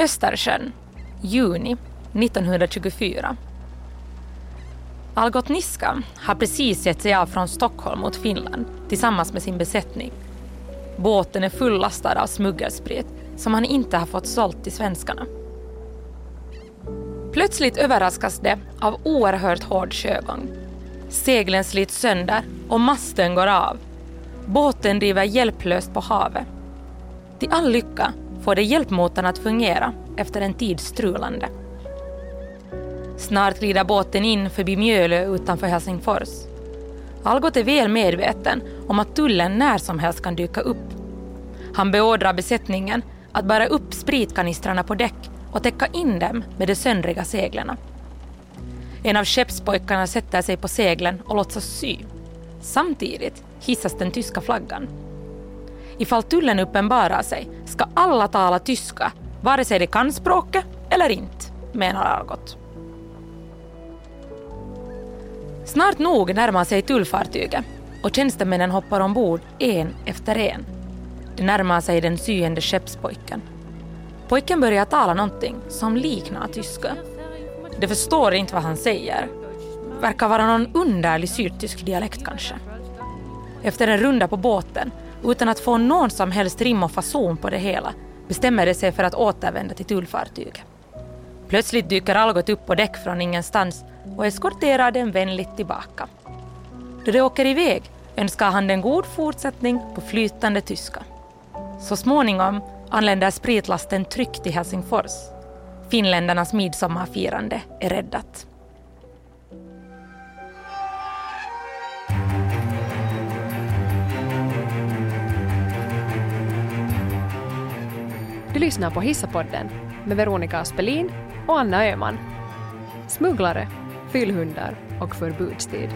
Östersjön, juni 1924. Algot Niska har precis gett sig av från Stockholm mot Finland tillsammans med sin besättning. Båten är fullastad av smuggelsprit som han inte har fått sålt till svenskarna. Plötsligt överraskas det av oerhört hård sjögång. Seglen slits sönder och masten går av. Båten driver hjälplöst på havet. Till all lycka får det hjälpmotorn att fungera efter en tids strulande. Snart glider båten in förbi Mjölö utanför Helsingfors. Algot är väl medveten om att tullen när som helst kan dyka upp. Han beordrar besättningen att bära upp spritkanistrarna på däck och täcka in dem med de söndriga seglen. En av skeppspojkarna sätter sig på seglen och låtsas sy. Samtidigt hissas den tyska flaggan. Ifall tullen uppenbarar sig ska alla tala tyska, vare sig de kan språket eller inte, menar Algot. Snart nog närmar sig tullfartyget och tjänstemännen hoppar ombord en efter en. De närmar sig den syende skeppspojken. Pojken börjar tala någonting som liknar tyska. De förstår inte vad han säger. Verkar vara någon underlig sydtysk dialekt kanske. Efter en runda på båten, utan att få någon som helst rim och fason på det hela, bestämmer de sig för att återvända till tullfartyget. Plötsligt dyker Algot upp på däck från ingenstans och eskorterar den vänligt tillbaka. Då de åker iväg önskar han den god fortsättning på flytande tyska. Så småningom anländer spritlasten tryggt till Helsingfors. Finländarnas midsommarfirande är räddat. Du lyssnar på Hissapodden med Veronica Aspelin och Anna Öhman. Smugglare, fyllhundar och förbudstid.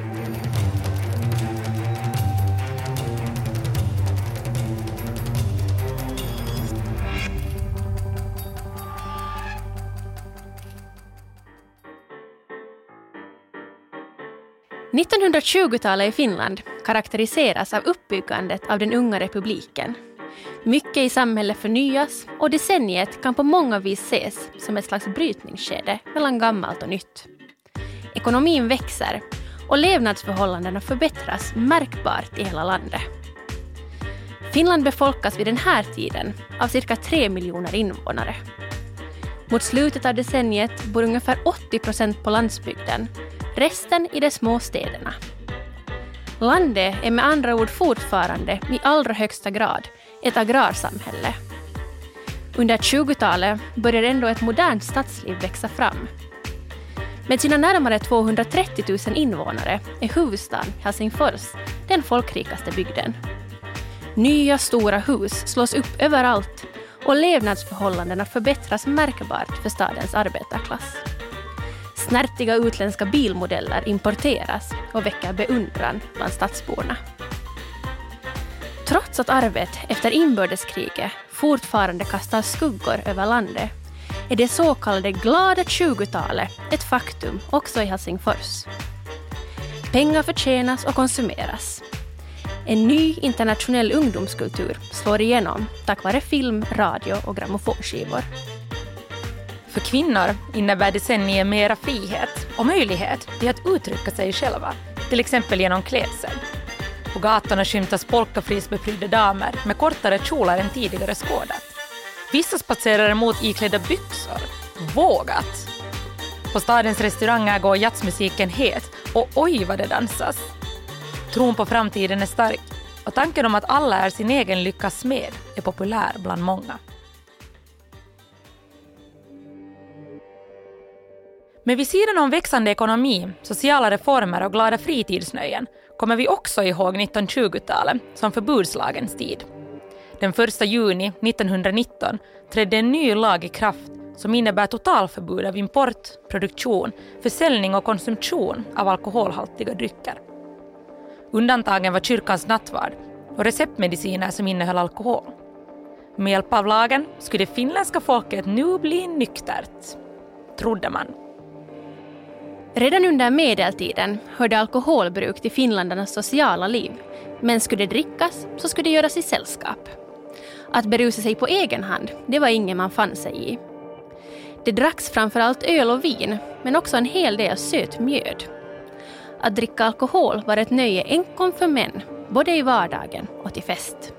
1920-talet i Finland karaktäriseras av uppbyggandet av den unga republiken. Mycket i samhället förnyas och decenniet kan på många vis ses som ett slags brytningsskede mellan gammalt och nytt. Ekonomin växer och levnadsförhållandena förbättras märkbart i hela landet. Finland befolkas vid den här tiden av cirka 3 miljoner invånare. Mot slutet av decenniet bor ungefär 80 procent på landsbygden resten i de små städerna. Landet är med andra ord fortfarande i allra högsta grad ett agrarsamhälle. Under 20-talet börjar ändå ett modernt stadsliv växa fram. Med sina närmare 230 000 invånare är huvudstaden Helsingfors den folkrikaste bygden. Nya stora hus slås upp överallt och levnadsförhållandena förbättras märkbart för stadens arbetarklass. Snärtiga utländska bilmodeller importeras och väcker beundran bland stadsborna. Så att arvet efter inbördeskriget fortfarande kastar skuggor över landet är det så kallade glada 20-talet ett faktum också i Helsingfors. Pengar förtjänas och konsumeras. En ny internationell ungdomskultur slår igenom tack vare film, radio och grammofonskivor. För kvinnor innebär decennier mera frihet och möjlighet till att uttrycka sig själva, till exempel genom klädsel. På gatorna skymtas polkafrisbeprydda damer med kortare kjolar än tidigare skådat. Vissa spatserar emot iklädda byxor. Vågat! På stadens restauranger går jazzmusiken het och oj vad det dansas. Tron på framtiden är stark och tanken om att alla är sin egen lyckas smed är populär bland många. Men vid sidan om växande ekonomi, sociala reformer och glada fritidsnöjen kommer vi också ihåg 1920-talet som förbudslagens tid. Den 1 juni 1919 trädde en ny lag i kraft som innebär totalförbud av import, produktion, försäljning och konsumtion av alkoholhaltiga drycker. Undantagen var kyrkans nattvard och receptmediciner som innehöll alkohol. Med hjälp av lagen skulle det finländska folket nu bli nyktert, trodde man. Redan under medeltiden hörde alkoholbruk till finländarnas sociala liv, men skulle det drickas så skulle det göras i sällskap. Att berusa sig på egen hand, det var inget man fann sig i. Det dracks framförallt öl och vin, men också en hel del söt mjöd. Att dricka alkohol var ett nöje enkom för män, både i vardagen och till fest.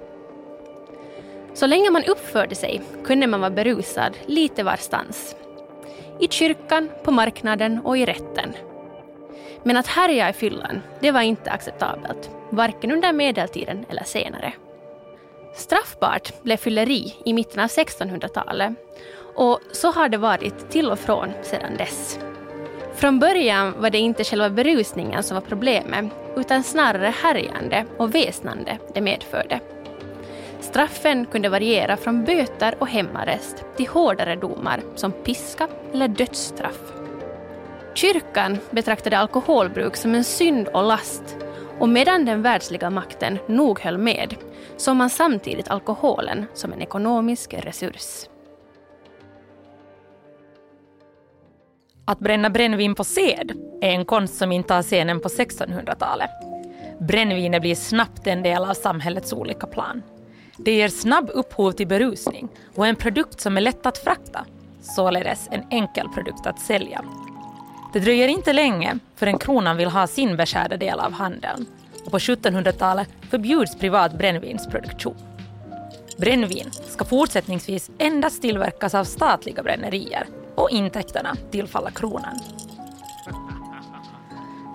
Så länge man uppförde sig kunde man vara berusad lite varstans. I kyrkan, på marknaden och i rätten. Men att härja i fyllan, det var inte acceptabelt, varken under medeltiden eller senare. Straffbart blev fylleri i mitten av 1600-talet och så har det varit till och från sedan dess. Från början var det inte själva berusningen som var problemet utan snarare härjande och väsnande det medförde. Straffen kunde variera från böter och hemarrest till hårdare domar som piska eller dödsstraff. Kyrkan betraktade alkoholbruk som en synd och last och medan den världsliga makten nog höll med såg man samtidigt alkoholen som en ekonomisk resurs. Att bränna brännvin på sed är en konst som inte har scenen på 1600-talet. Brännvinet blir snabbt en del av samhällets olika plan. Det ger snabb upphov till berusning och är en produkt som är lätt att frakta, således en enkel produkt att sälja. Det dröjer inte länge förrän kronan vill ha sin beskärda del av handeln och på 1700-talet förbjuds privat brännvinsproduktion. Brännvin ska fortsättningsvis endast tillverkas av statliga brännerier och intäkterna tillfalla kronan.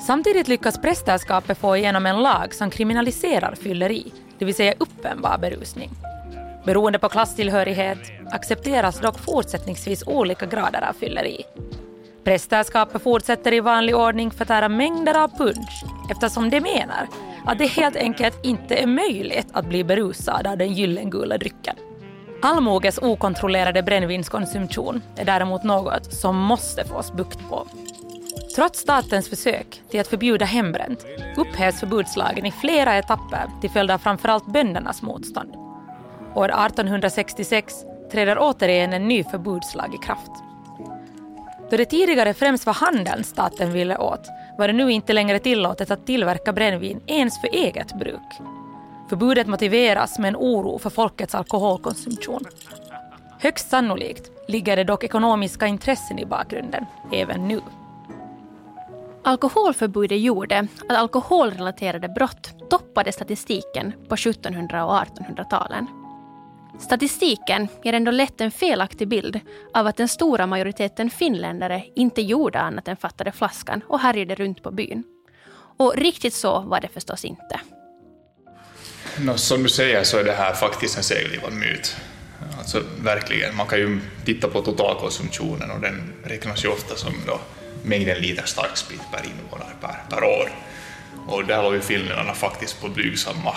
Samtidigt lyckas prästerskapet få igenom en lag som kriminaliserar fylleri, det vill säga uppenbar berusning. Beroende på klasstillhörighet accepteras dock fortsättningsvis olika grader av fylleri. Prästerskapet fortsätter i vanlig ordning förtära mängder av punch eftersom de menar att det helt enkelt inte är möjligt att bli berusad av den gyllengula drycken. Allmoges okontrollerade brännvinskonsumtion är däremot något som måste fås bukt på. Trots statens försök till att förbjuda hembränt upphävs förbudslagen i flera etapper till följd av framförallt böndernas motstånd. År 1866 träder återigen en ny förbudslag i kraft. Då det tidigare främst var handeln staten ville åt var det nu inte längre tillåtet att tillverka brännvin ens för eget bruk. Förbudet motiveras med en oro för folkets alkoholkonsumtion. Högst sannolikt ligger det dock ekonomiska intressen i bakgrunden, även nu. Alkoholförbudet gjorde att alkoholrelaterade brott toppade statistiken på 1700 och 1800-talen. Statistiken ger ändå lätt en felaktig bild av att den stora majoriteten finländare inte gjorde annat än fattade flaskan och härjade runt på byn. Och riktigt så var det förstås inte. No, som du säger så är det här faktiskt en seglivad myt. Alltså verkligen, man kan ju titta på totalkonsumtionen och den räknas ju ofta som då mängden liter starksprit per invånare per, per år. Och där låg ju finländarna faktiskt på blygsamma,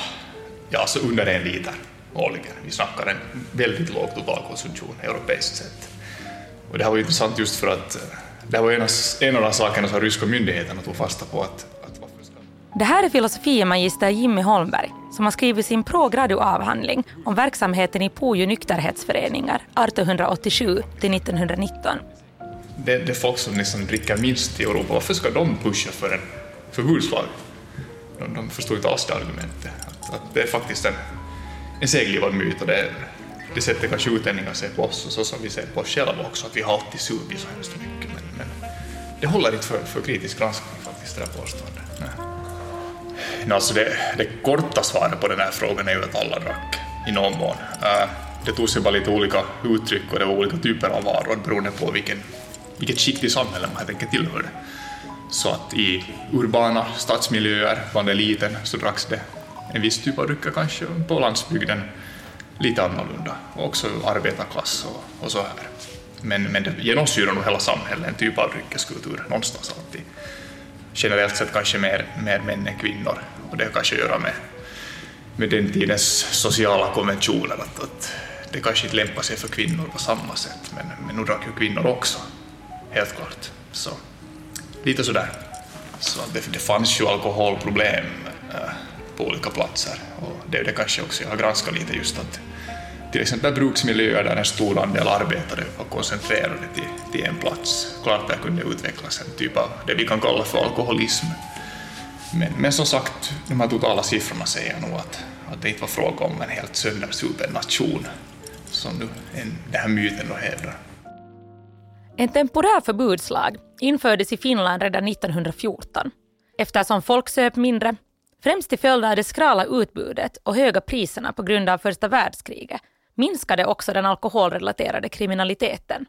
ja alltså under en liter årligen. Vi snackar en väldigt låg totalkonsumtion europeiskt sett. Och det här var intressant just för att eh, det här var en av, en av de sakerna som ryska myndigheterna tog fasta på. Att, att varför ska... Det här är filosofiemagister Jimmy Holmberg som har skrivit sin avhandling om verksamheten i Pujo nykterhetsföreningar 1887 till 1919. Det, det är folk som liksom dricker minst i Europa, varför ska de pusha för en förbudslag? De, de förstår inte alls det argumentet. Att, att det är faktiskt en en seglivad myt och det, det sätter kanske utlänningar sig på oss och så som vi ser på oss själva också, att vi har alltid supit så hemskt mycket. Men, men det håller inte för, för kritisk granskning faktiskt, det där påståendet. No, alltså det, det korta svaret på den här frågan är ju att alla drack i någon mån. Uh, det tog sig bara lite olika uttryck och det var olika typer av varor beroende på vilken, vilket skikt i samhället man helt enkelt tillhörde. Så att i urbana stadsmiljöer bland eliten så dracks det en viss typ av drycker kanske på landsbygden lite annorlunda, och också arbetarklass och, och så här. Men, men det genomsyrar nog hela samhället, en typ av dryckeskultur någonstans alltid. Generellt sett kanske mer, mer män än kvinnor och det har kanske att göra med, med den tidens sociala konventioner, att, att det kanske inte lämpar sig för kvinnor på samma sätt, men, men nu drack ju kvinnor också, helt klart. Så lite sådär. Så det, det fanns ju alkoholproblem äh, på olika platser. Och det är det kanske också jag har granskat lite just att till exempel bruksmiljöer där en stor andel arbetare var koncentrerade till, till en plats. Klart där kunde utvecklas en typ av det vi kan kalla för alkoholism. Men, men som sagt, de här totala siffrorna säger nog att, att det inte var fråga om en helt söndersupen nation som nu en, den här myten då hävdar. En temporär förbudslag infördes i Finland redan 1914 eftersom folk söp mindre, främst till följd av det skrala utbudet och höga priserna på grund av första världskriget minskade också den alkoholrelaterade kriminaliteten.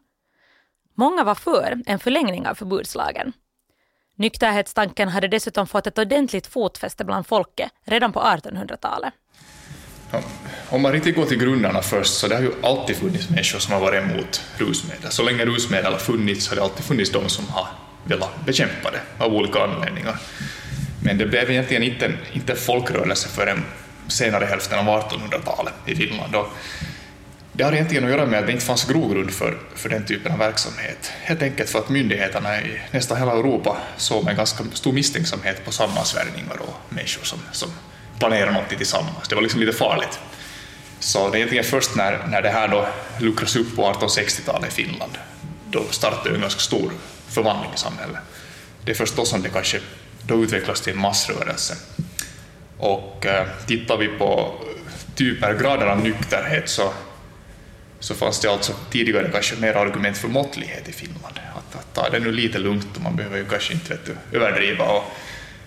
Många var för en förlängning av förbudslagen. Nykterhetstanken hade dessutom fått ett ordentligt fotfäste bland folket redan på 1800-talet. Om man riktigt går till grunderna först, så det har ju alltid funnits människor som har varit emot rusmedel. Så länge rusmedel har funnits har det alltid funnits de som har velat bekämpa det av olika anledningar. Men det blev egentligen inte, inte folkrörelse förrän senare hälften av 1800-talet i Finland. Och det har egentligen att göra med att det inte fanns grogrund för, för den typen av verksamhet. Helt enkelt för att myndigheterna i nästan hela Europa såg med ganska stor misstänksamhet på sammansvärjningar och människor som, som planera någonting tillsammans. Det var liksom lite farligt. Så det är egentligen först när, när det här då luckras upp på 1860-talet i Finland, då startade en ganska stor förvandling i samhället. Det är först då som det kanske då utvecklas till en massrörelse. Och eh, tittar vi på typer, grader av nykterhet så, så fanns det alltså tidigare kanske mer argument för måttlighet i Finland. Att, att ta det nu lite lugnt och man behöver ju kanske inte vet du, överdriva och,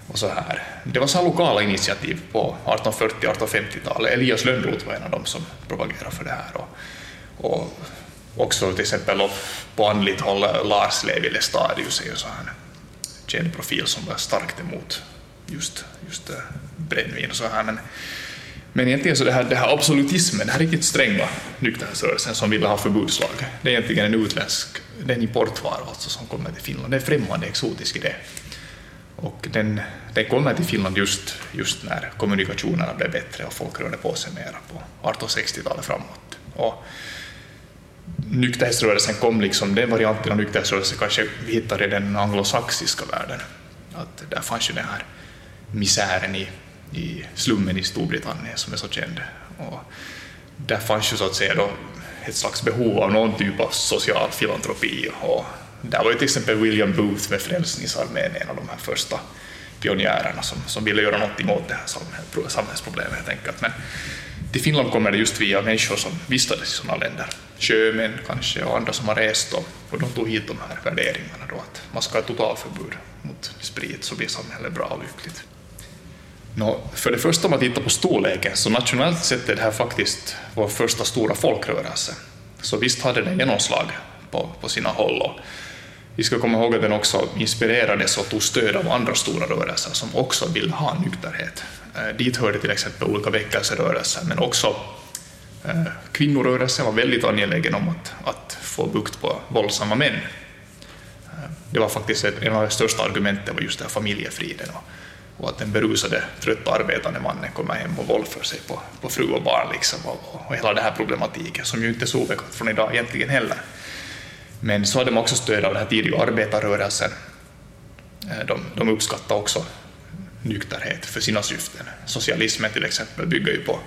och så här. Det var så lokala initiativ på 1840-1850-talet. Elias Lönnroth var en av dem som propagerade för det här. Och, och också till exempel på andligt håll Lars Levi Lestadius är ju så här känd profil som var starkt emot just, just eh, brännvin och så här. Men, men egentligen så det här, det här absolutismen, den här riktigt stränga nykterhetsrörelsen som ville ha förbudslag, det är egentligen en utländsk, det är en importvara alltså som kommer till Finland. Det är en främmande, exotisk idé. Och den, den kommer till Finland just, just när kommunikationerna blev bättre och folk rörde på sig mera på 1860-talet framåt. Och nykterhetsrörelsen kom, liksom, den varianten av nykterhetsrörelsen kanske vi hittar i den anglosaxiska världen. Att där fanns ju den här misären i, i slummen i Storbritannien som är så känd. Och där fanns ju så att säga då ett slags behov av någon typ av social filantropi. Och där var ju till exempel William Booth med Frälsningsarmén en av de här första pionjärerna som, som ville göra någonting åt det här samhällsproblemet helt enkelt. Men till Finland kommer det just via människor som vistades i sådana länder. Sjömän kanske och andra som har rest och, och de tog hit de här värderingarna då att man ska ha totalförbud mot sprit så blir samhället bra och lyckligt. Nå, för det första om man tittar på storleken så nationellt sett är det här faktiskt vår första stora folkrörelse. Så visst hade den genomslag på, på sina håll. Och vi ska komma ihåg att den också inspirerades och tog stöd av andra stora rörelser som också ville ha nykterhet. Eh, dit hörde till exempel olika väckelserörelser, men också eh, kvinnorörelsen var väldigt angelägen om att, att få bukt på våldsamma män. Eh, det var faktiskt en av de största argumenten var just det här familjefriden och, och att den berusade, trötta arbetande mannen kommer hem och våldför sig på, på fru och barn liksom, och, och hela den här problematiken som ju inte är så obekant från idag egentligen heller. Men så hade man också stöd av den här tidiga arbetarrörelsen. Eh, de, de uppskattade också nykterhet för sina syften. Socialismen till exempel bygger ju på,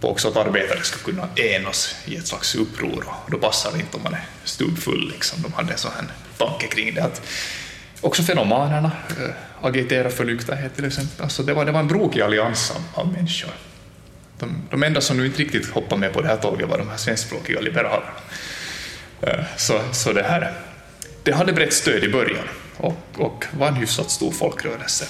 på också att arbetare ska kunna enas i ett slags uppror och då passar det inte om man är stubbfull. Liksom. De hade en sån här tanke kring det. Att också fenomanerna äh, eh, agiterar för nykterhet till exempel. Alltså det, var, det var en brokig allians av, av människor. De, de enda som nu inte riktigt hoppade med på det här tåget var de här svenskspråkiga liberalerna. Eh, så, så det här det hade brett stöd i början och, och var en hyfsat stor folkrörelse.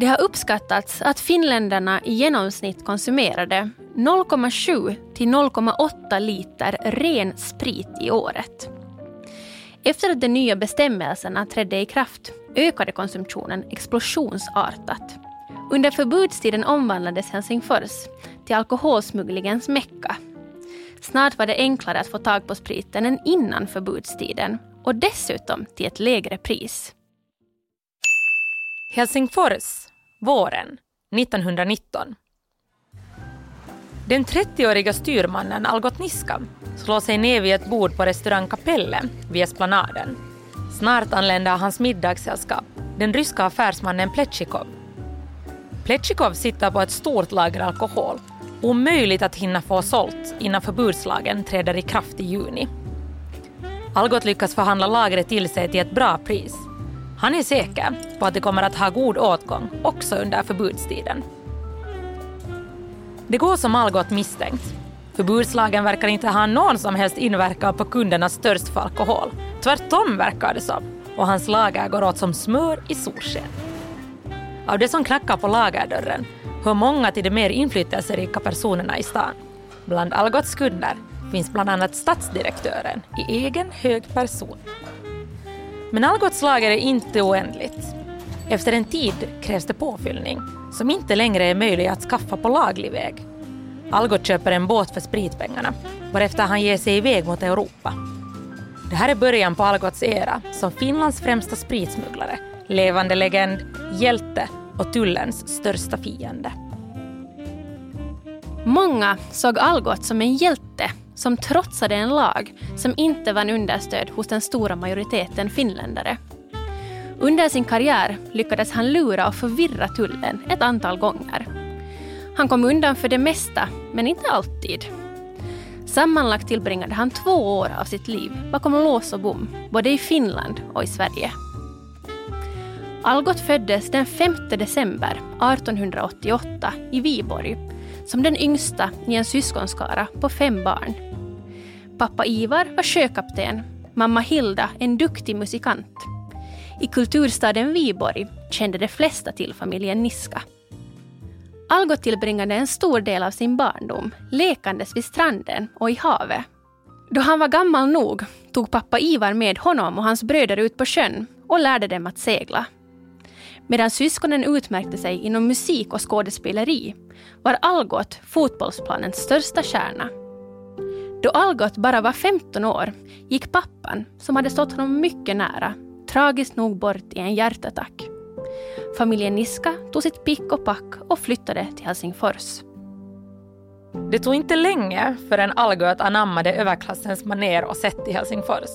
Det har uppskattats att finländarna i genomsnitt konsumerade 0,7 till 0,8 liter ren sprit i året. Efter att de nya bestämmelserna trädde i kraft ökade konsumtionen explosionsartat. Under förbudstiden omvandlades Helsingfors till alkoholsmugglingens mecka. Snart var det enklare att få tag på spriten än innan förbudstiden och dessutom till ett lägre pris. Helsingfors våren 1919. Den 30-åriga styrmannen Algot Niska slår sig ner vid ett bord på restaurang Kapelle vid Esplanaden. Snart anländer hans middagssällskap, den ryska affärsmannen Pletjikov. Pletjikov sitter på ett stort lager alkohol, omöjligt att hinna få sålt innan förbudslagen träder i kraft i juni. Algot lyckas förhandla lagret till sig till ett bra pris han är säker på att det kommer att ha god åtgång också under förbudstiden. Det går som Algot misstänkt. Förbudslagen verkar inte ha någon som helst inverkan på kundernas törst för alkohol Tvärtom verkar det som och hans lager går åt som smör i solsken. Av det som knackar på lagerdörren hör många till de mer inflytelserika personerna i stan. Bland Algots kunder finns bland annat stadsdirektören i egen hög person. Men Algots lager är inte oändligt. Efter en tid krävs det påfyllning som inte längre är möjlig att skaffa på laglig väg. Algot köper en båt för spritpengarna varefter han ger sig iväg mot Europa. Det här är början på Algots era som Finlands främsta spritsmugglare, levande legend, hjälte och tullens största fiende. Många såg Algot som en hjälte som trotsade en lag som inte vann understöd hos den stora majoriteten finländare. Under sin karriär lyckades han lura och förvirra tullen ett antal gånger. Han kom undan för det mesta, men inte alltid. Sammanlagt tillbringade han två år av sitt liv bakom lås och bom, både i Finland och i Sverige. Algot föddes den 5 december 1888 i Viborg som den yngsta i en syskonskara på fem barn. Pappa Ivar var sjökapten, mamma Hilda en duktig musikant. I kulturstaden Viborg kände de flesta till familjen Niska. Algot tillbringade en stor del av sin barndom lekandes vid stranden och i havet. Då han var gammal nog tog pappa Ivar med honom och hans bröder ut på sjön och lärde dem att segla. Medan syskonen utmärkte sig inom musik och skådespeleri var Algot fotbollsplanens största stjärna. Då Algot bara var 15 år gick pappan, som hade stått honom mycket nära, tragiskt nog bort i en hjärtattack. Familjen Niska tog sitt pick och pack och flyttade till Helsingfors. Det tog inte länge förrän Algot anammade överklassens maner och sätt i Helsingfors.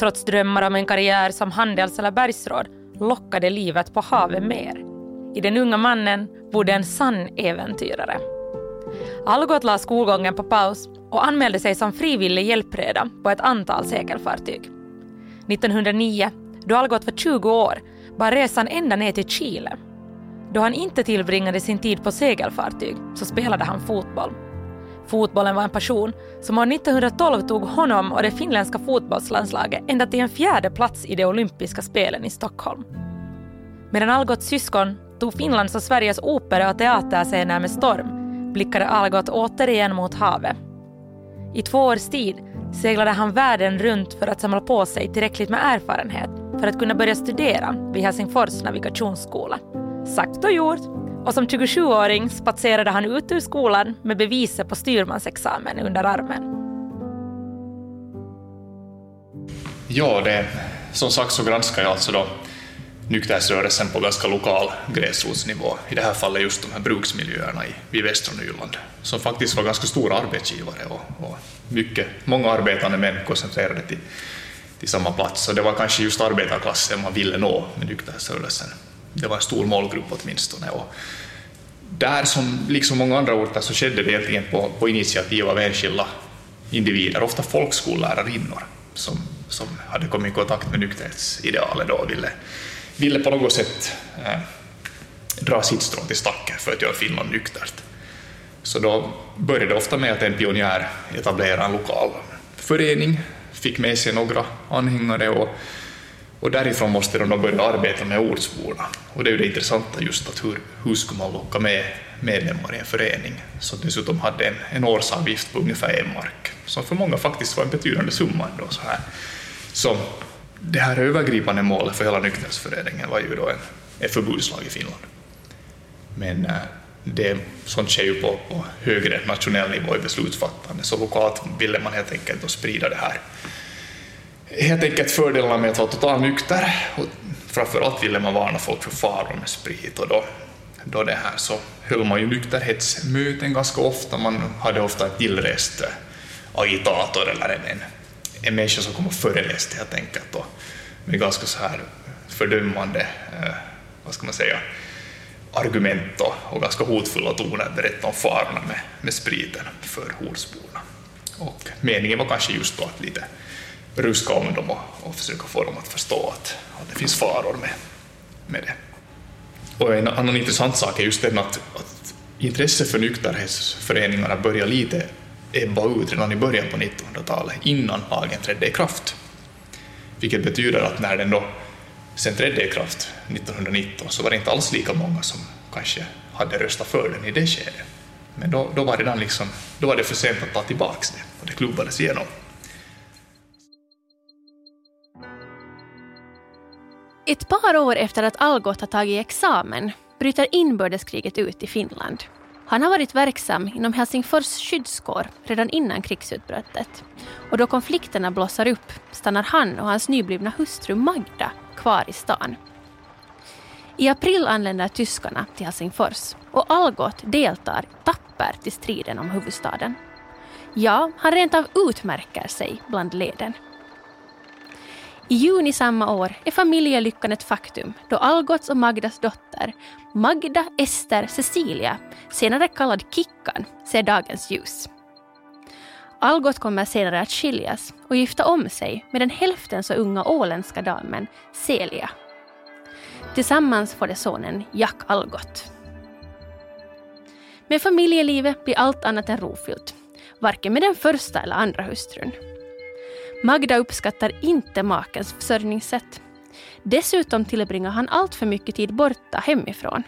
Trots drömmar om en karriär som handels eller bergsråd lockade livet på havet mer. I den unga mannen bodde en sann äventyrare. Algot la skolgången på paus och anmälde sig som frivillig hjälpreda på ett antal segelfartyg. 1909, då Algot var 20 år, bar resan ända ner till Chile. Då han inte tillbringade sin tid på segelfartyg så spelade han fotboll. Fotbollen var en passion som år 1912 tog honom och det finländska fotbollslandslaget ända till en fjärde plats i de olympiska spelen i Stockholm. Medan Algots syskon tog Finlands och Sveriges opera och teaterscener med storm blickade Algot återigen mot havet. I två års tid seglade han världen runt för att samla på sig tillräckligt med erfarenhet för att kunna börja studera vid Helsingfors navigationsskola. Sagt och gjort, och som 27-åring spatserade han ut ur skolan med beviset på styrmansexamen under armen. Ja, det, som sagt så granskar jag alltså då nykterhetsrörelsen på ganska lokal gräsrotsnivå, i det här fallet just de här bruksmiljöerna i, i västra Nyland, som faktiskt var ganska stora arbetsgivare och, och mycket, många arbetande män koncentrerade till, till samma plats. Och det var kanske just arbetarklassen man ville nå med nykterhetsrörelsen. Det var en stor målgrupp åtminstone. Och där som liksom många andra orter så skedde det egentligen på, på initiativ av enskilda individer, ofta folkskollärarinnor, som, som hade kommit i kontakt med nykterhetsidealet och ville ville på något sätt eh, dra sitt strå till stacken för att göra Finland nyktert. Så då började det ofta med att en pionjär etablerade en lokal förening, fick med sig några anhängare och, och därifrån måste de då börja arbeta med ortsborna. Och det är ju det intressanta just att hur, hur ska man locka med medlemmar i en förening som dessutom hade en, en årsavgift på ungefär en mark, som för många faktiskt var en betydande summa. Då, så här. Så det här övergripande målet för hela nykterhetsföreningen var ju då en, en förbudslag i Finland. Men eh, det, sånt sker ju på, på högre nationell nivå i beslutsfattande, så lokalt ville man helt enkelt då sprida det här. Helt enkelt fördelarna med att vara totalt nykter, och framförallt ville man varna folk för faror med sprit, och då, då det här så höll man ju nykterhetsmöten ganska ofta, man hade ofta en tillrest eh, agitator eller en, en människa som kom och föreläste helt enkelt och med ganska så här fördömande, eh, vad ska man säga, argument och, och ganska hotfulla toner berätta om farorna med, med spriten för Horsborna. Och meningen var kanske just då att lite ruska om dem och, och försöka få dem att förstå att, att det finns faror med, med det. Och en annan intressant sak är just den att, att intresset för nykterhetsföreningarna börjar lite ebba ut redan i början på 1900-talet, innan lagen trädde i kraft. vilket betyder att när den då sen trädde i kraft 1919 så var det inte alls lika många som kanske hade röstat för den i det skedet. Men då, då, var, det liksom, då var det för sent att ta tillbaka det och det klubbades igenom. Ett par år efter att Algot har tagit examen bryter inbördeskriget ut i Finland. Han har varit verksam inom Helsingfors skyddskår redan innan krigsutbrottet. Och då konflikterna blossar upp stannar han och hans nyblivna hustru Magda kvar i stan. I april anländer tyskarna till Helsingfors och Algot deltar tappert i striden om huvudstaden. Ja, han rent av utmärker sig bland leden. I juni samma år är familjelyckan ett faktum då Algots och Magdas dotter, Magda Ester Cecilia, senare kallad Kickan, ser dagens ljus. Algot kommer senare att skiljas och gifta om sig med den hälften så unga åländska damen Celia. Tillsammans får de sonen Jack Algot. Men familjelivet blir allt annat än rofyllt, varken med den första eller andra hustrun. Magda uppskattar inte makens försörjningssätt. Dessutom tillbringar han allt för mycket tid borta hemifrån.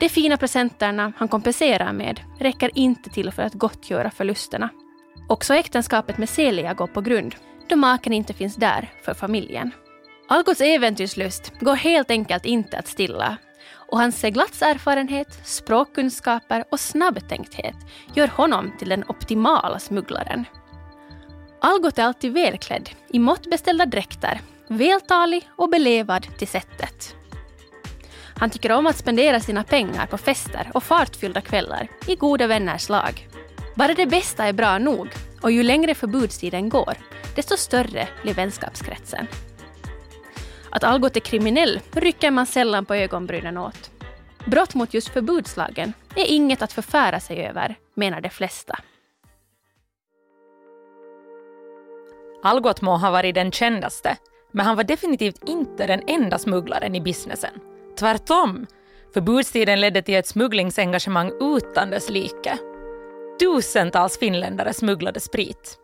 De fina presenterna han kompenserar med räcker inte till för att gottgöra förlusterna. Också äktenskapet med Celia går på grund då maken inte finns där för familjen. Algots äventyrslust går helt enkelt inte att stilla och hans seglatserfarenhet, språkkunskaper och snabbtänkthet gör honom till den optimala smugglaren. Algot är alltid välklädd i måttbeställda dräkter, vältalig och belevad till sättet. Han tycker om att spendera sina pengar på fester och fartfyllda kvällar i goda vänners lag. Bara det bästa är bra nog och ju längre förbudstiden går, desto större blir vänskapskretsen. Att Algot är kriminell rycker man sällan på ögonbrynen åt. Brott mot just förbudslagen är inget att förfära sig över, menar de flesta. Algot må ha varit den kändaste, men han var definitivt inte den enda smugglaren i businessen. Tvärtom, förbudstiden ledde till ett smugglingsengagemang utan dess like. Tusentals finländare smugglade sprit.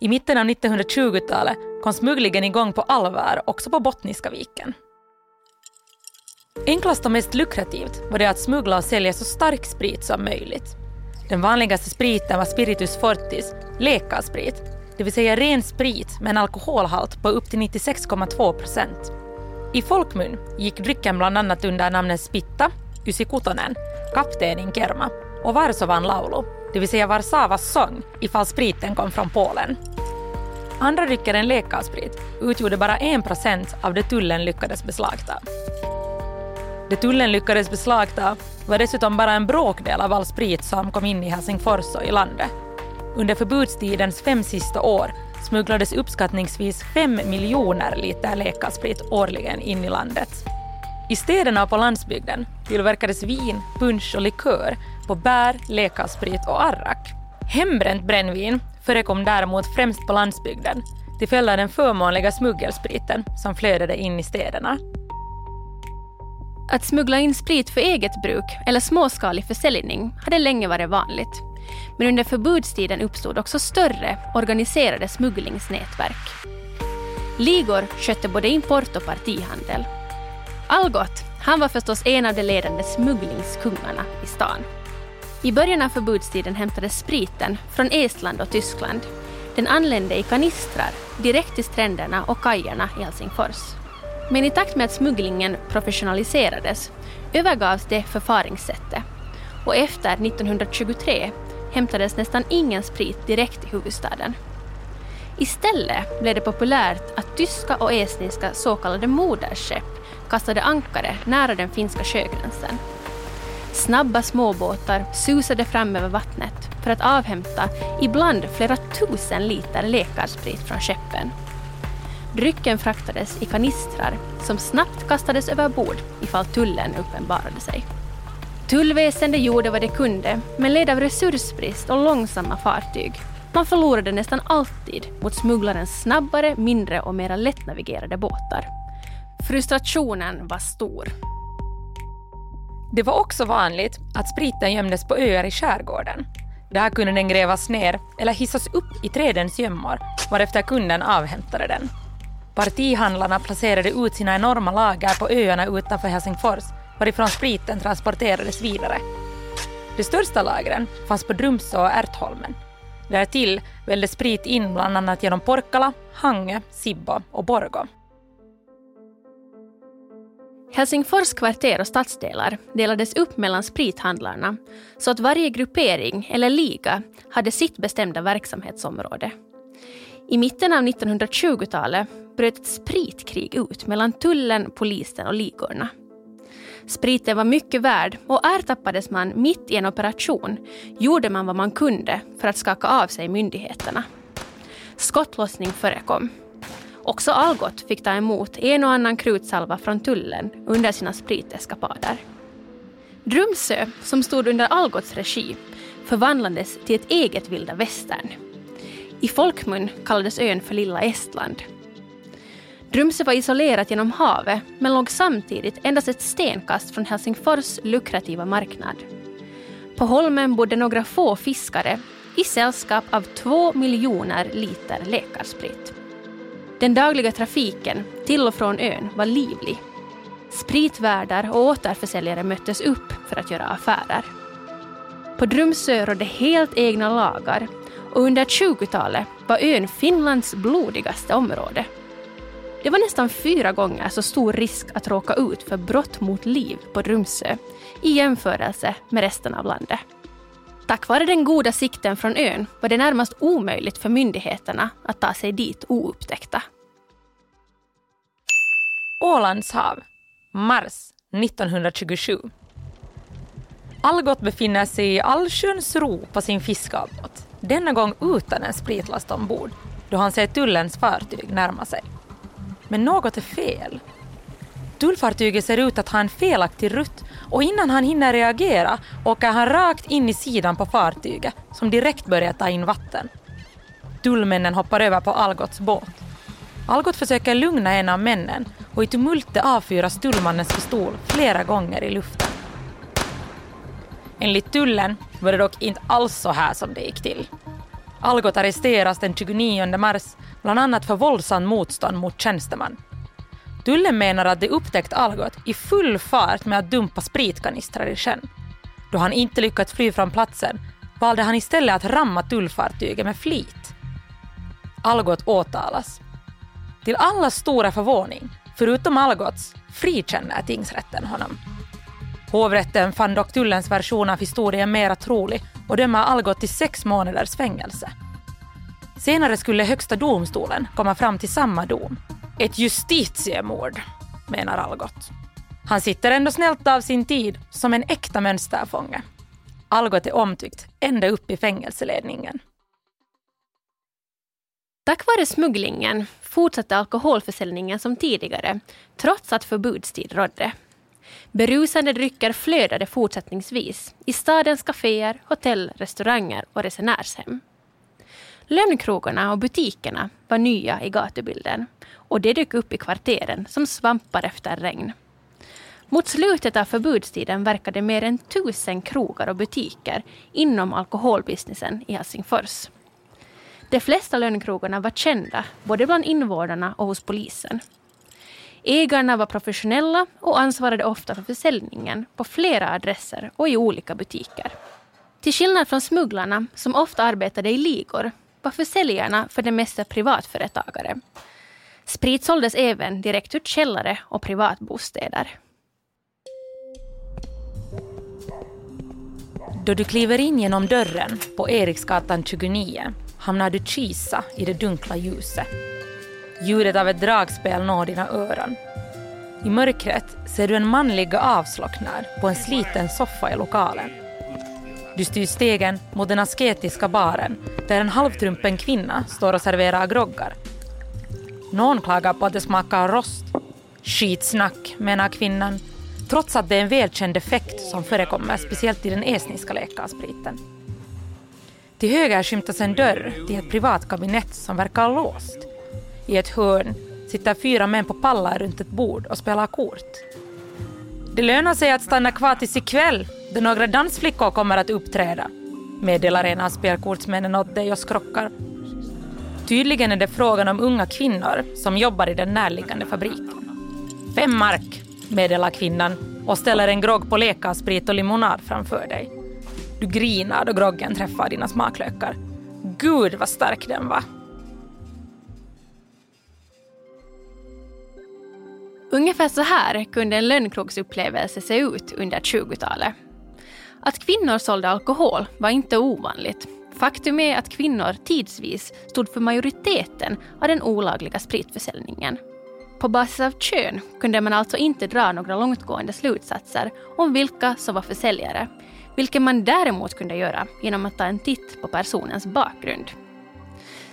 I mitten av 1920-talet kom smugglingen igång på allvar också på Bottniska viken. Enklast och mest lukrativt var det att smuggla och sälja så stark sprit som möjligt. Den vanligaste spriten var spiritus fortis, läkarsprit, det vill säga ren sprit med en alkoholhalt på upp till 96,2 procent. I folkmun gick drycken bland annat under namnen Spitta, Ysikutonen, Kapteenin Kerma och Varsovan laulu, det vill säga Warszawas sång ifall spriten kom från Polen. Andra drycker än läkarsprit utgjorde bara 1 procent av det tullen lyckades beslagta. Det tullen lyckades beslagta var dessutom bara en bråkdel av all sprit som kom in i Helsingfors och i landet. Under förbudstidens fem sista år smugglades uppskattningsvis fem miljoner liter läkarsprit årligen in i landet. I städerna och på landsbygden tillverkades vin, punsch och likör på bär, läkarsprit och arrak. Hembränt brännvin förekom däremot främst på landsbygden till följd av den förmånliga smuggelspriten som flödade in i städerna. Att smuggla in sprit för eget bruk eller småskalig försäljning hade länge varit vanligt. Men under förbudstiden uppstod också större organiserade smugglingsnätverk. Ligor skötte både import och partihandel. Algot, han var förstås en av de ledande smugglingskungarna i stan. I början av förbudstiden hämtades spriten från Estland och Tyskland. Den anlände i kanistrar direkt till stränderna och kajerna i Helsingfors. Men i takt med att smugglingen professionaliserades övergavs det förfaringssättet och efter 1923 hämtades nästan ingen sprit direkt i huvudstaden. Istället blev det populärt att tyska och estniska så kallade moderskepp kastade ankare nära den finska sjögränsen. Snabba småbåtar susade fram över vattnet för att avhämta ibland flera tusen liter läkarsprit från skeppen. Drycken fraktades i kanistrar som snabbt kastades över bord ifall tullen uppenbarade sig. Tullväsendet gjorde vad det kunde, men led av resursbrist och långsamma fartyg. Man förlorade nästan alltid mot smugglarens snabbare, mindre och mera lättnavigerade båtar. Frustrationen var stor. Det var också vanligt att spriten gömdes på öar i skärgården. Där kunde den grävas ner eller hissas upp i trädens gömmor varefter kunden avhämtade den. Partihandlarna placerade ut sina enorma lager på öarna utanför Helsingfors varifrån spriten transporterades vidare. De största lagren fanns på Drumsö och Ärtholmen. Därtill vällde sprit in bland annat genom Porkkala, Hangö, Sibbo och Borgå. Helsingfors kvarter och stadsdelar delades upp mellan sprithandlarna så att varje gruppering eller liga hade sitt bestämda verksamhetsområde. I mitten av 1920-talet bröt ett spritkrig ut mellan tullen, polisen och ligorna. Spriten var mycket värd och ertappades man mitt i en operation gjorde man vad man kunde för att skaka av sig myndigheterna. Skottlossning förekom. Också Algot fick ta emot en och annan krutsalva från tullen under sina spriteskapader. Drumsö, som stod under Algots regi, förvandlades till ett eget vilda västern. I folkmun kallades ön för Lilla Estland Drumsö var isolerat genom havet men låg samtidigt endast ett stenkast från Helsingfors lukrativa marknad. På holmen bodde några få fiskare i sällskap av två miljoner liter läkarsprit. Den dagliga trafiken till och från ön var livlig. Spritvärdar och återförsäljare möttes upp för att göra affärer. På Drumsö rådde helt egna lagar och under 20-talet var ön Finlands blodigaste område. Det var nästan fyra gånger så stor risk att råka ut för brott mot liv på Drumsö i jämförelse med resten av landet. Tack vare den goda sikten från ön var det närmast omöjligt för myndigheterna att ta sig dit oupptäckta. Ålands hav, mars 1927. Algot befinner sig i allsköns ro på sin fiskabåt, denna gång utan en spritlast ombord, då han ser tullens fartyg närma sig. Men något är fel. Tullfartyget ser ut att ha en felaktig rutt och innan han hinner reagera åker han rakt in i sidan på fartyget som direkt börjar ta in vatten. Tullmännen hoppar över på Algots båt. Algot försöker lugna en av männen och i tumultet avfyras tullmannens pistol flera gånger i luften. Enligt tullen var det dock inte alls så här som det gick till. Algot arresteras den 29 mars bland annat för våldsam motstånd mot tjänsteman. Tullen menar att de upptäckt Algot i full fart med att dumpa spritkanistrar i sjön. Då han inte lyckats fly från platsen valde han istället att ramma tullfartyget med flit. Algot åtalas. Till allas stora förvåning, förutom Algots, frikänner tingsrätten honom. Hovrätten fann dock tullens version av historien mera trolig och dömer Algot till sex månaders fängelse. Senare skulle Högsta domstolen komma fram till samma dom. Ett justitiemord, menar Algot. Han sitter ändå snällt av sin tid som en äkta mönsterfånge. Algot är omtyckt ända upp i fängelseledningen. Tack vare smugglingen fortsatte alkoholförsäljningen som tidigare, trots att förbudstid rådde. Berusande drycker flödade fortsättningsvis i stadens kaféer, hotell, restauranger och resenärshem. Lönnkrogarna och butikerna var nya i gatubilden och det dök upp i kvarteren som svampar efter regn. Mot slutet av förbudstiden verkade mer än tusen krogar och butiker inom alkoholbusinessen i Helsingfors. De flesta lönnkrogarna var kända, både bland invånarna och hos polisen. Ägarna var professionella och ansvarade ofta för försäljningen på flera adresser och i olika butiker. Till skillnad från smugglarna, som ofta arbetade i ligor, var försäljarna för det mesta privatföretagare. Sprit såldes även direkt ur källare och privatbostäder. Då du kliver in genom dörren på Eriksgatan 29 hamnar du Kisa i det dunkla ljuset. Ljudet av ett dragspel når dina öron. I mörkret ser du en man ligga avslocknad på en sliten soffa i lokalen. Du styr stegen mot den asketiska baren där en halvtrumpen kvinna står och serverar groggar. Någon klagar på att det smakar rost. Skitsnack, menar kvinnan, trots att det är en välkänd effekt som förekommer speciellt i den estniska läkarspriten. Till höger skymtas en dörr till ett privat kabinett som verkar låst. I ett hörn sitter fyra män på pallar runt ett bord och spelar kort. Det lönar sig att stanna kvar tills ikväll då några dansflickor kommer att uppträda, meddelar en av spelkortsmännen åt dig och skrockar. Tydligen är det frågan om unga kvinnor som jobbar i den närliggande fabriken. Fem mark, meddelar kvinnan och ställer en grogg på leka, sprit och limonad framför dig. Du grinar då groggen träffar dina smaklökar. Gud vad stark den var. Ungefär så här kunde en lönnkrogsupplevelse se ut under 20-talet. Att kvinnor sålde alkohol var inte ovanligt. Faktum är att kvinnor tidsvis stod för majoriteten av den olagliga spritförsäljningen. På basis av kön kunde man alltså inte dra några långtgående slutsatser om vilka som var försäljare, vilket man däremot kunde göra genom att ta en titt på personens bakgrund.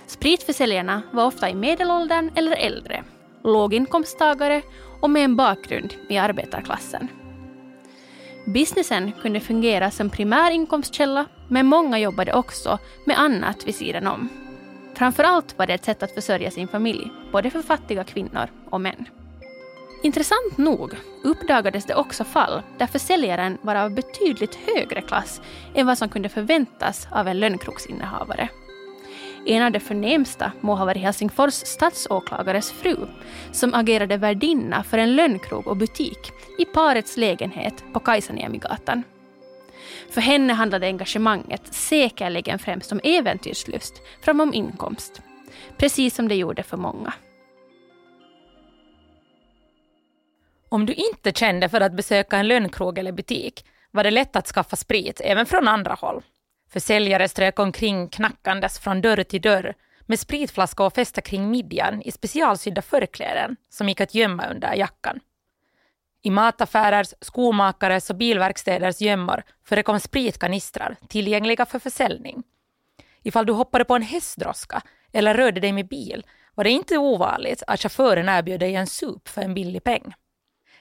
Spritförsäljarna var ofta i medelåldern eller äldre, låginkomsttagare och med en bakgrund i arbetarklassen. Businessen kunde fungera som primär inkomstkälla, men många jobbade också med annat vid sidan om. Framförallt var det ett sätt att försörja sin familj, både för fattiga kvinnor och män. Intressant nog uppdagades det också fall där försäljaren var av betydligt högre klass än vad som kunde förväntas av en lönnkroggsinnehavare. En av de förnämsta må ha varit Helsingfors stadsåklagares fru som agerade värdinna för en lönnkrog och butik i parets lägenhet på Kajsaniemigatan. För henne handlade engagemanget säkerligen främst om äventyrslust framom inkomst. Precis som det gjorde för många. Om du inte kände för att besöka en lönnkrog eller butik var det lätt att skaffa sprit även från andra håll. Försäljare strök omkring knackandes från dörr till dörr med spritflaska och fästa kring midjan i specialsydda förkläden som gick att gömma under jackan. I mataffärers, skomakares och bilverkstäders gömmor förekom spritkanistrar tillgängliga för försäljning. Ifall du hoppade på en hästdroska eller rörde dig med bil var det inte ovanligt att chauffören erbjöd dig en sup för en billig peng.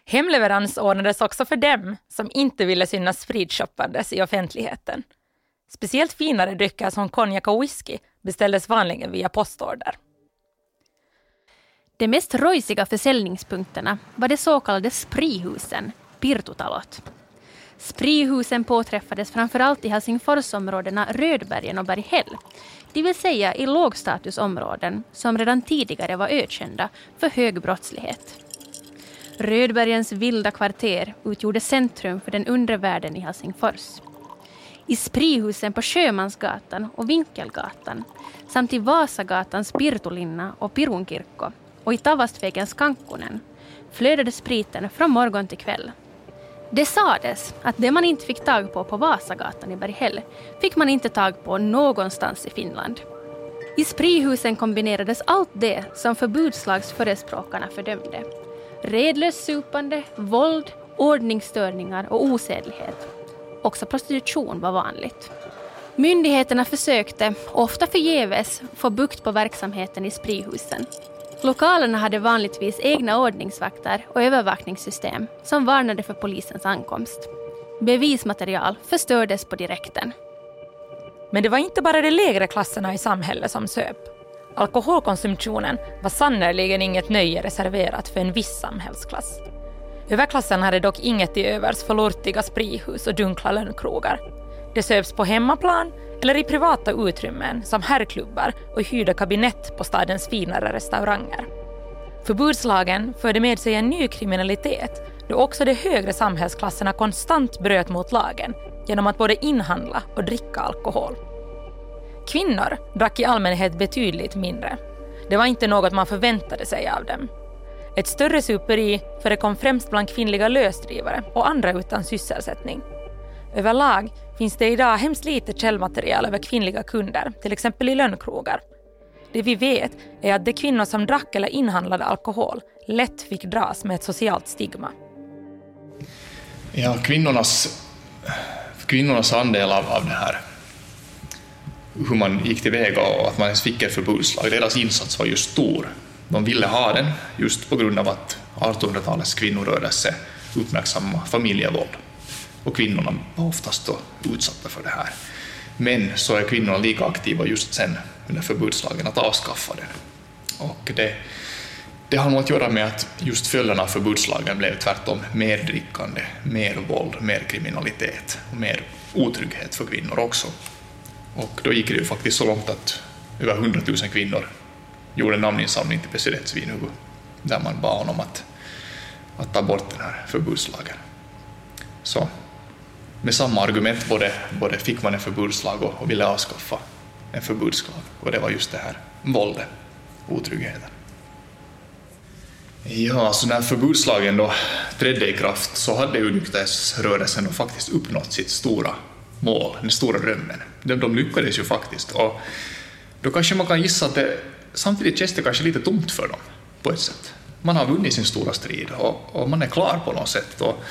Hemleverans ordnades också för dem som inte ville synas spritshoppandes i offentligheten. Speciellt finare drycker som konjak och whisky beställdes vanligen via postorder. De mest rojsiga försäljningspunkterna var de så kallade sprihusen, Pirtutalot. Sprihusen påträffades framförallt i Helsingforsområdena Rödbergen och Berghäll, det vill säga i lågstatusområden som redan tidigare var ökända för hög brottslighet. Rödbergens vilda kvarter utgjorde centrum för den undre världen i Helsingfors i Sprihusen på Sjömansgatan och Vinkelgatan samt i Vasagatans Pirtulinna och Pirunkirkko och i Tavastvägens Kankkunen flödade spriten från morgon till kväll. Det sades att det man inte fick tag på på Vasagatan i Berghäll fick man inte tag på någonstans i Finland. I Sprihusen kombinerades allt det som förbudslagsförespråkarna fördömde. Redlöst supande, våld, ordningsstörningar och osedlighet Också prostitution var vanligt. Myndigheterna försökte, ofta förgäves, få bukt på verksamheten i sprihusen. Lokalerna hade vanligtvis egna ordningsvakter och övervakningssystem som varnade för polisens ankomst. Bevismaterial förstördes på direkten. Men det var inte bara de lägre klasserna i samhället som söp. Alkoholkonsumtionen var sannerligen inget nöje reserverat för en viss samhällsklass. Överklassen hade dock inget till övers för lortiga sprihus och dunkla lönnkrogar. Det söps på hemmaplan eller i privata utrymmen som herrklubbar och hyrda kabinett på stadens finare restauranger. Förbudslagen förde med sig en ny kriminalitet då också de högre samhällsklasserna konstant bröt mot lagen genom att både inhandla och dricka alkohol. Kvinnor drack i allmänhet betydligt mindre. Det var inte något man förväntade sig av dem ett större superi förekom främst bland kvinnliga lösdrivare och andra utan sysselsättning. Överlag finns det idag hemskt lite källmaterial över kvinnliga kunder, till exempel i lönnkrogar. Det vi vet är att de kvinnor som drack eller inhandlade alkohol lätt fick dras med ett socialt stigma. Ja, kvinnornas, kvinnornas andel av, av det här, hur man gick tillväga och att man ens fick ett förbudslag, deras insats var ju stor de ville ha den just på grund av att 1800-talets kvinnorörelse uppmärksamma familjevåld. Och kvinnorna var oftast då utsatta för det här. Men så är kvinnorna lika aktiva just sen under förbudslagen att avskaffa den. Och det, det har nog att göra med att just följderna av förbudslagen blev tvärtom mer drickande, mer våld, mer kriminalitet och mer otrygghet för kvinnor också. Och då gick det ju faktiskt så långt att över 100 000 kvinnor gjorde en namninsamling till president Svinhuvud där man bad honom att, att ta bort den här förbudslagen. Så med samma argument både, både fick man en förbudslag och, och ville avskaffa en förbudslag. Och det var just det här våldet, otryggheten. Ja, så när förbudslagen då trädde i kraft så hade ju nykterhetsrörelsen faktiskt uppnått sitt stora mål, den stora drömmen. De, de lyckades ju faktiskt. Och då kanske man kan gissa att det samtidigt känns det kanske lite tomt för dem på ett sätt. Man har vunnit sin stora strid och, och man är klar på något sätt. Och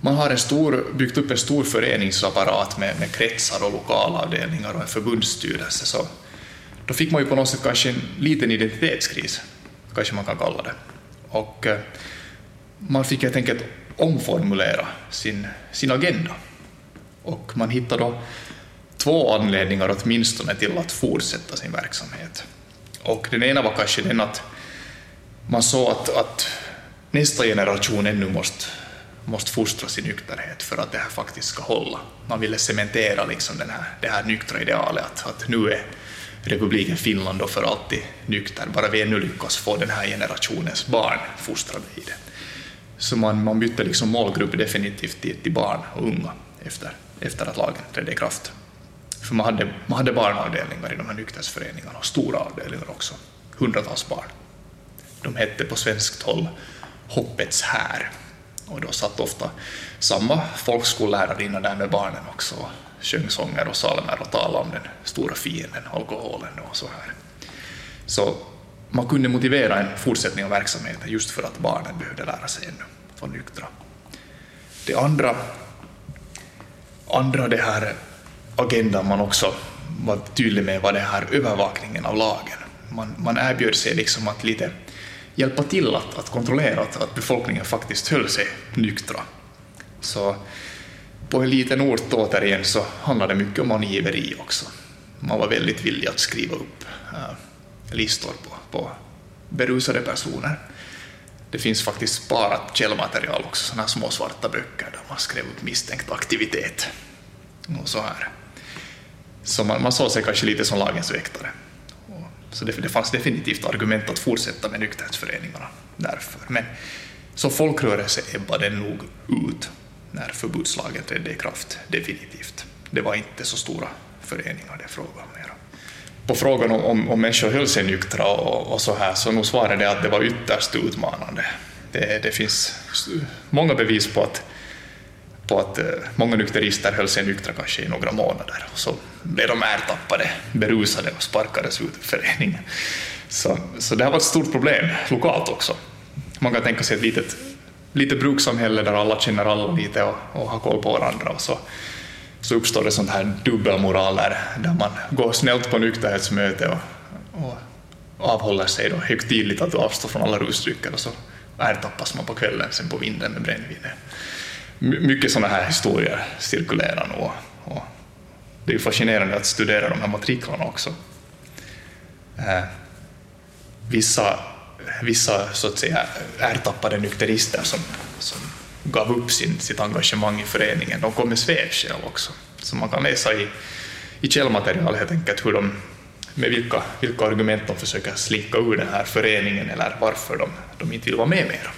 man har en stor, byggt upp en stor föreningsapparat med, med kretsar och lokalavdelningar och en förbundsstyrelse. Så då fick man ju på något sätt kanske en liten identitetskris, kanske man kan kalla det. Och eh, man fick helt enkelt omformulera sin, sin agenda. Och man hittade då två anledningar åtminstone till att fortsätta sin verksamhet. Och den ena var kanske den att man såg att, att nästa generation ännu måste, måste fostras i nykterhet för att det här faktiskt ska hålla. Man ville cementera liksom den här, det här nyktra idealet, att, att nu är republiken Finland då för alltid nykter, bara vi ännu lyckas få den här generationens barn fostrade i det. Så man, man bytte liksom målgrupp definitivt till, till barn och unga efter, efter att lagen trädde i kraft. För man hade, man hade barnavdelningar i de här nykterhetsföreningarna, och stora avdelningar också, hundratals barn. De hette på svenskt håll Hoppets här. Och då satt ofta samma folkskollärarinna där med barnen också och sjöng sånger och psalmer och talade om den stora fienden, alkoholen och så här. Så man kunde motivera en fortsättning av verksamheten just för att barnen behövde lära sig ännu, få nyktra. Det andra, andra det här agendan man också var tydlig med var den här övervakningen av lagen. Man, man erbjöd sig liksom att lite hjälpa till att, att kontrollera att, att befolkningen faktiskt höll sig nyktra. Så på en liten ort återigen så handlade det mycket om angiveri också. Man var väldigt villig att skriva upp äh, listor på, på berusade personer. Det finns faktiskt sparat källmaterial också, sådana små svarta böcker där man skrev upp misstänkt aktivitet. Och så här. Så man, man såg sig kanske lite som lagens väktare. Så det, det fanns definitivt argument att fortsätta med nykterhetsföreningarna därför. Men som folkrörelse ebbade nog ut när förbudslagen trädde i kraft, definitivt. Det var inte så stora föreningar det frågan mera. På frågan om, om, om människor höll sig nyktra och, och så här, så nog svarade det att det var ytterst utmanande. Det, det finns många bevis på att på att eh, många nykterister höll sig nyktra kanske i några månader och så blev de ertappade, berusade och sparkades ut ur föreningen. Så, så det har varit ett stort problem lokalt också. Man kan tänka sig ett litet, litet brukssamhälle där alla känner alla lite och, och har koll på varandra och så, så uppstår det sånt här dubbelmoraler där, där man går snällt på nykterhetsmöte och, och avhåller sig då högtidligt att avstå från alla rusdrycker och så ertappas man på kvällen sen på vinden med brännvinet mycket sådana här historier cirkulerar nog. Och det är fascinerande att studera de här matriklarna också. Eh, vissa, vissa så att säga ertappade nykterister som, som gav upp sin, sitt engagemang i föreningen, de kom med svepskäl också. Så man kan läsa i, i källmaterial helt enkelt hur de, med vilka, vilka argument de försöker slinka ur den här föreningen eller varför de, de inte vill vara med mer.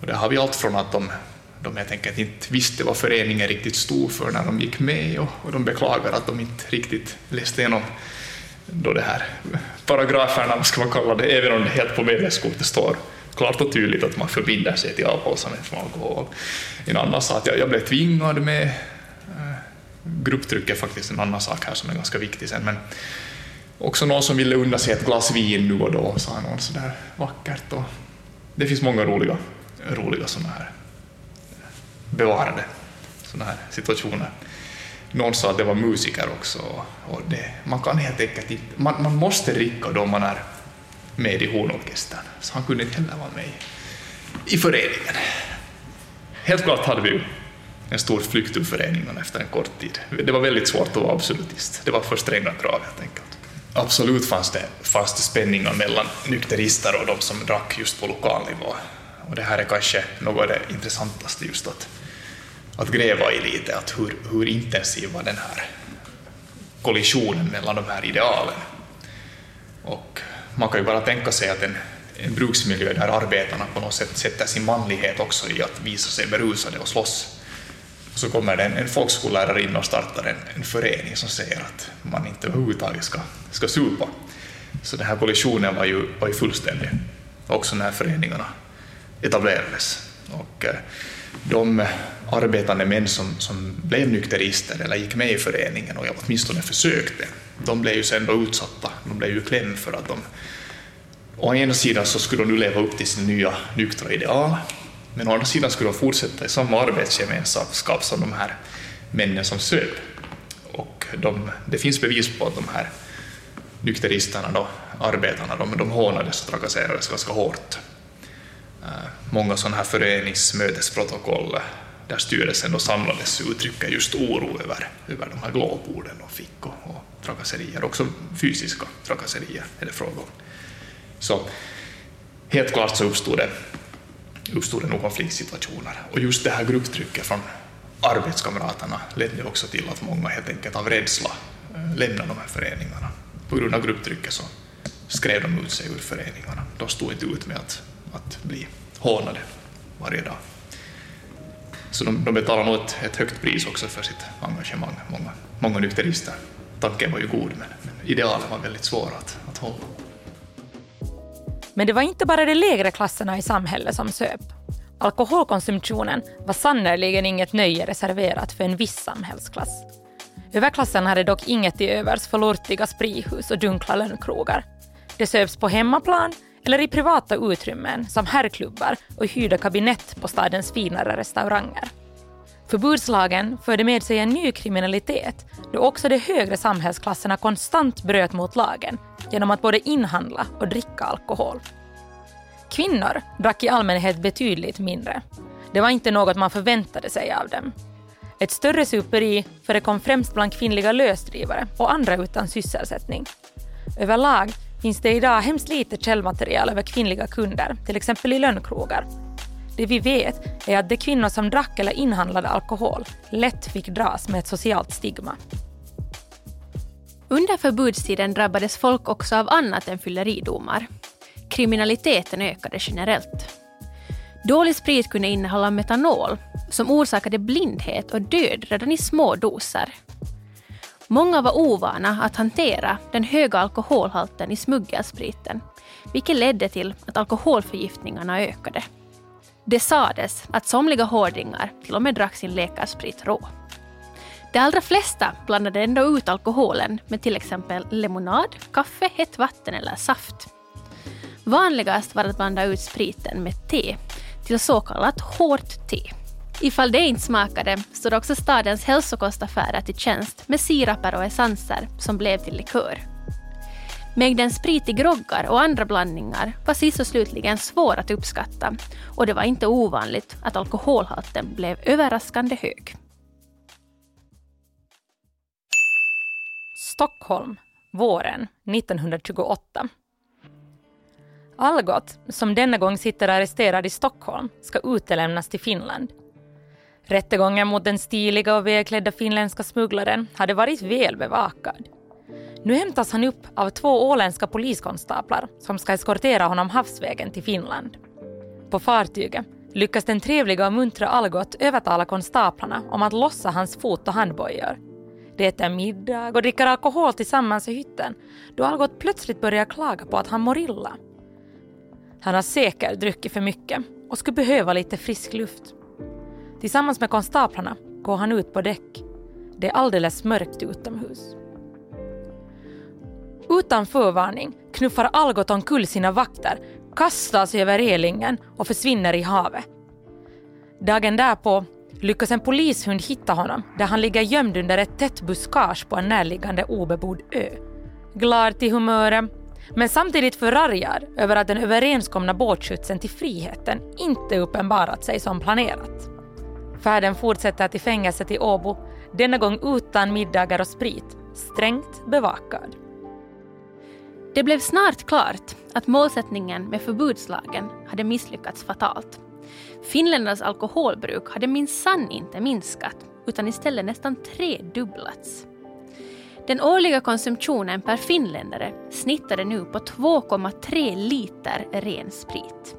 Och där har vi allt från att de de helt enkelt inte visste vad föreningen riktigt stod för när de gick med och, och de beklagar att de inte riktigt läste igenom då det här paragraferna, vad ska man kalla det, även om det helt på medlemskortet står klart och tydligt att man förbinder sig till avhållsamhet från alkohol. En annan sa att jag, jag blev tvingad med. Eh, Grupptryck är faktiskt en annan sak här som är ganska viktig sen, men också någon som ville unna sig ett glas vin nu och då, sa någon sådär vackert. Och det finns många roliga, roliga sådana här bevarade sådana här situationer. Någon sa att det var musiker också. Och det, man kan helt enkelt inte, man, man måste dricka då man är med i hornorkestern. Så han kunde inte heller vara med i föreningen. Helt klart hade vi en stor flykt ur föreningen efter en kort tid. Det var väldigt svårt att vara absolutist. Det var för stränga krav helt enkelt. Absolut fanns det, fanns det spänningar mellan nykterister och de som drack just på lokal nivå. Och det här är kanske något av det intressantaste just att att gräva i lite, att hur, hur intensiv var den här kollisionen mellan de här idealen. Och man kan ju bara tänka sig att en, en bruksmiljö där arbetarna på något sätt sätter sin manlighet också i att visa sig berusade och slåss. Och så kommer det en, en folkskollärare in och startar en, en förening som säger att man inte överhuvudtaget ska, ska supa. Så den här kollisionen var ju, var ju fullständig, också när föreningarna etablerades. Och eh, de arbetande män som, som blev nykterister eller gick med i föreningen och åtminstone försökte, de blev ju sen då utsatta, de blev ju kläm för att de Å ena sidan så skulle de nu leva upp till sina nya nyktra ideal, men å andra sidan skulle de fortsätta i samma arbetsgemenskap som de här männen som söp. Och de, det finns bevis på att de här nykteristerna, då, arbetarna, de, de hånades och trakasserades ganska hårt. Eh, många sådana här föreningsmötesprotokoll där styrelsen då samlades uttrycker just oro över, över de här glåporden de fick och, och trakasserier, också fysiska trakasserier är det fråga om. Så helt klart så uppstod det, uppstod det nog konfliktsituationer. Och just det här grupptrycket från arbetskamraterna ledde också till att många helt enkelt av rädsla eh, lämnade de här föreningarna. På grund av grupptrycket så skrev de ut sig ur föreningarna. De stod inte ut med att, att bli hånade varje dag. Så de, de betalar nog ett, ett, högt pris också för sitt engagemang, många, många nykterister. Tanken var ju god, men, men idealen var väldigt svåra att, att hålla. Men det var inte bara de lägre klasserna i samhället som söp. Alkoholkonsumtionen var sannerligen inget nöje reserverat för en viss samhällsklass. Överklassen hade dock inget till övers för lortiga sprihus och dunkla lönnkrogar. Det söps på hemmaplan eller i privata utrymmen som herrklubbar och hyrda kabinett på stadens finare restauranger. Förbudslagen förde med sig en ny kriminalitet då också de högre samhällsklasserna konstant bröt mot lagen genom att både inhandla och dricka alkohol. Kvinnor drack i allmänhet betydligt mindre. Det var inte något man förväntade sig av dem. Ett större superi förekom främst bland kvinnliga lösdrivare och andra utan sysselsättning. Överlag finns det idag hemskt lite källmaterial över kvinnliga kunder, till exempel i lönnkrogar. Det vi vet är att de kvinnor som drack eller inhandlade alkohol lätt fick dras med ett socialt stigma. Under förbudstiden drabbades folk också av annat än fylleridomar. Kriminaliteten ökade generellt. Dålig sprit kunde innehålla metanol som orsakade blindhet och död redan i små doser. Många var ovana att hantera den höga alkoholhalten i smuggelspriten, vilket ledde till att alkoholförgiftningarna ökade. Det sades att somliga hårdingar till och med drack sin läkarsprit rå. De allra flesta blandade ändå ut alkoholen med till exempel lemonad, kaffe, hett vatten eller saft. Vanligast var att blanda ut spriten med te till så kallat hårt te. Ifall det inte smakade stod också stadens hälsokostaffärer till tjänst med siraper och essenser som blev till likör. Mängden sprit i groggar och andra blandningar var sist och slutligen svår att uppskatta och det var inte ovanligt att alkoholhalten blev överraskande hög. Stockholm, våren 1928. Algot, som denna gång sitter arresterad i Stockholm, ska utelämnas till Finland. Rättegången mot den stiliga och välklädda finländska smugglaren hade varit väl bevakad. Nu hämtas han upp av två åländska poliskonstaplar som ska eskortera honom havsvägen till Finland. På fartyget lyckas den trevliga och muntra Algot övertala konstaplarna om att lossa hans fot och handbojor. De äter middag och dricker alkohol tillsammans i hytten då Algot plötsligt börjar klaga på att han mår illa. Han har säkert druckit för mycket och skulle behöva lite frisk luft. Tillsammans med konstaplarna går han ut på däck. Det är alldeles mörkt utomhus. Utan förvarning knuffar Algot omkull sina vakter, kastar sig över relingen och försvinner i havet. Dagen därpå lyckas en polishund hitta honom där han ligger gömd under ett tätt buskage på en närliggande obebodd ö. Glad till humöret, men samtidigt förargad över att den överenskomna båtskjutsen till friheten inte uppenbarat sig som planerat. Färden fortsätter till fängelset i Åbo, denna gång utan middagar och sprit, strängt bevakad. Det blev snart klart att målsättningen med förbudslagen hade misslyckats fatalt. Finländarnas alkoholbruk hade minsann inte minskat utan istället nästan tredubblats. Den årliga konsumtionen per finländare snittade nu på 2,3 liter ren sprit.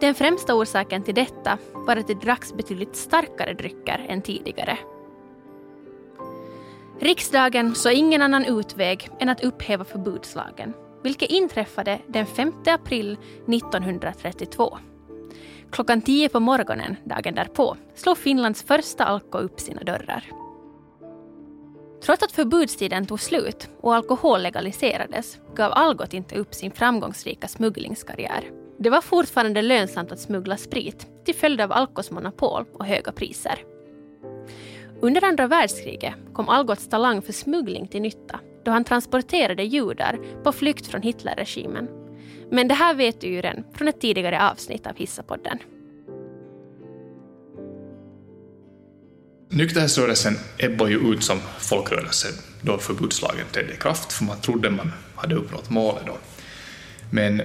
Den främsta orsaken till detta var att det dracks betydligt starkare drycker än tidigare. Riksdagen såg ingen annan utväg än att upphäva förbudslagen, vilket inträffade den 5 april 1932. Klockan 10 på morgonen dagen därpå slog Finlands första Alko upp sina dörrar. Trots att förbudstiden tog slut och alkohol legaliserades gav Algot inte upp sin framgångsrika smugglingskarriär. Det var fortfarande lönsamt att smuggla sprit till följd av Alkos monopol och höga priser. Under andra världskriget kom Algots talang för smuggling till nytta då han transporterade judar på flykt från Hitlerregimen. Men det här vet du ju redan från ett tidigare avsnitt av Hissapodden. Nykterhetsrörelsen ebbade ju ut som folkrörelse då förbudslagen trädde i kraft, för man trodde man hade uppnått målet då. Men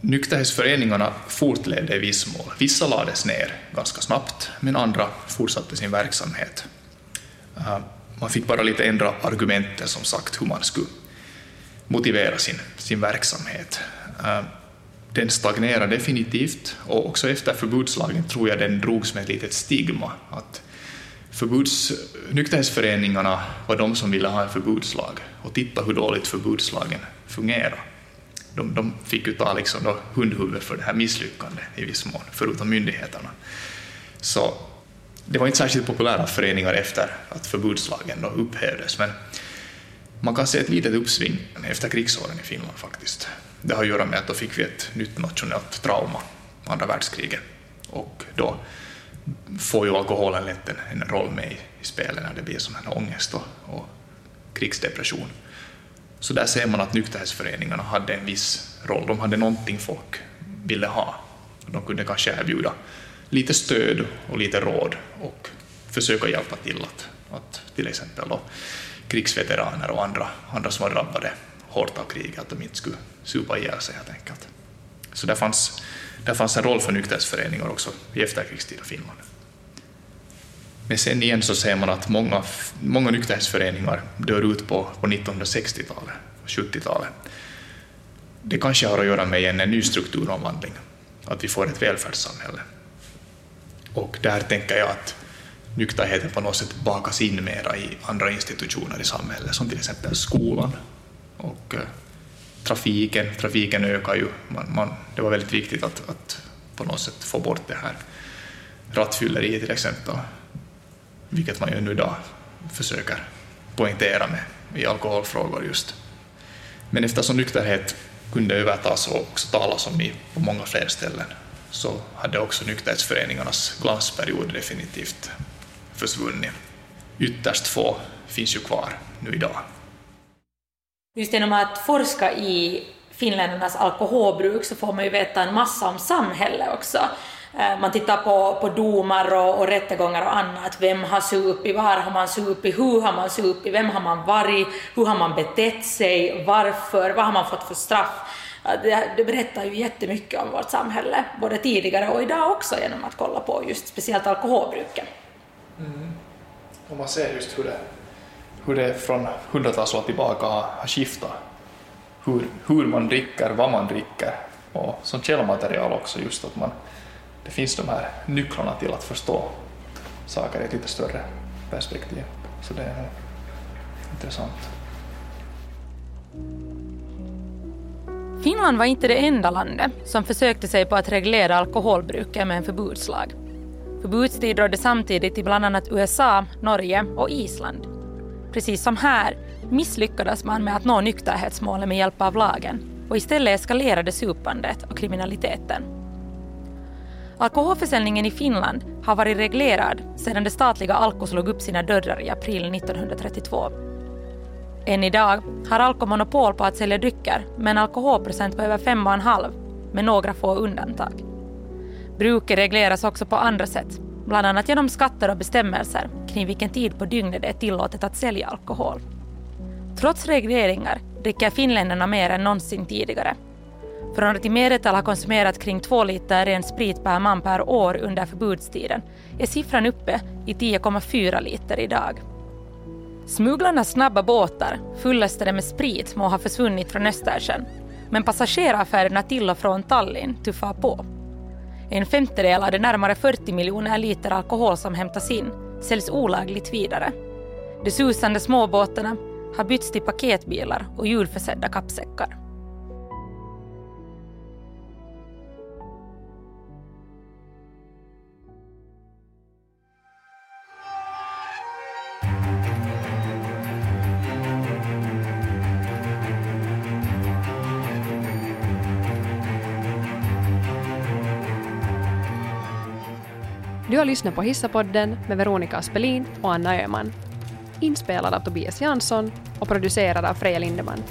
nykterhetsföreningarna fortlevde i viss mån. Vissa lades ner ganska snabbt, men andra fortsatte sin verksamhet. Eh, man fick bara lite ändra argumenten, som sagt, hur man skulle motivera sin, sin verksamhet. Eh, den stagnerade definitivt, och också efter förbudslagen tror jag den drogs med ett litet stigma. Att förbuds, nykterhetsföreningarna var de som ville ha en förbudslag, och titta hur dåligt förbudslagen fungerar de, de fick ju ta liksom då hundhuvud för det här misslyckandet i viss mån, förutom myndigheterna. Så det var inte särskilt populära föreningar efter att förbudslagen då upphävdes, men man kan se ett litet uppsving efter krigsåren i Finland faktiskt. Det har att göra med att då fick vi ett nytt nationellt trauma, andra världskriget, och då får ju alkoholen lätt en, en roll med i, i spelet när det blir som en ångest och, och krigsdepression. Så där ser man att nykterhetsföreningarna hade en viss roll. De hade någonting folk ville ha. De kunde kanske erbjuda lite stöd och lite råd och försöka hjälpa till att, att till exempel då, krigsveteraner och andra, andra som var drabbade hårt av kriget, att de inte skulle supa ihjäl sig helt enkelt. Så där fanns, där fanns en roll för nykterhetsföreningar också i efterkrigstida Finland. Men sen igen så ser man att många, många nykterhetsföreningar dör ut på, på 1960-talet och 70-talet. Det kanske har att göra med en ny strukturomvandling, att vi får ett välfärdssamhälle. Och där tänker jag att nykterheten på något sätt bakas in mera i andra institutioner i samhället, som till exempel skolan och eh, trafiken. Trafiken ökar ju. Man, man, det var väldigt viktigt att, att på något sätt få bort det här rattfylleriet till exempel vilket man ju ännu idag försöker poängtera med i alkoholfrågor just. Men eftersom nykterhet kunde övertas och också talas om på många fler ställen så hade också nykterhetsföreningarnas glansperiod definitivt försvunnit. Ytterst få finns ju kvar nu idag. Just genom att forska i finländarnas alkoholbruk så får man ju veta en massa om samhället också. Eh, man tittar på, på domar och, och rättegångar och annat. Vem har supit, var har man supit, hur har man supit, vem har man varit, hur har man betett sig, varför, vad har man fått för straff? Det, det berättar ju jättemycket om vårt samhälle, både tidigare och idag också genom att kolla på just speciellt alkoholbruket. Mm. Och man ser just hur det, hur det från hundratals år tillbaka har, har skiftat. Hur, hur man dricker, vad man dricker och som källmaterial också just att man det finns de här nycklarna till att förstå saker i ett lite större perspektiv. Så det är intressant. Finland var inte det enda landet som försökte sig på att reglera alkoholbruket med en förbudslag. Förbudstid rådde samtidigt i bland annat USA, Norge och Island. Precis som här misslyckades man med att nå nykterhetsmålet med hjälp av lagen och istället eskalerade supandet och kriminaliteten. Alkoholförsäljningen i Finland har varit reglerad sedan det statliga Alko slog upp sina dörrar i april 1932. Än idag har Alko monopol på att sälja drycker med en alkoholprocent på över 5,5 med några få undantag. Bruket regleras också på andra sätt, bland annat genom skatter och bestämmelser kring vilken tid på dygnet det är tillåtet att sälja alkohol. Trots regleringar dricker finländarna mer än någonsin tidigare från att i medeltal ha konsumerat kring två liter ren sprit per man per år under förbudstiden är siffran uppe i 10,4 liter idag. Smugglarnas snabba båtar, fullastade med sprit, må ha försvunnit från Östersjön. Men passagerarfärderna till och från Tallinn tuffar på. En femtedel av de närmare 40 miljoner liter alkohol som hämtas in säljs olagligt vidare. De susande småbåtarna har bytts till paketbilar och hjulförsedda kappsäckar. Du har lyssnat på Hissapodden med Veronica Aspelin och Anna Öhman. Inspelad av Tobias Jansson och producerad av Freja Lindeman.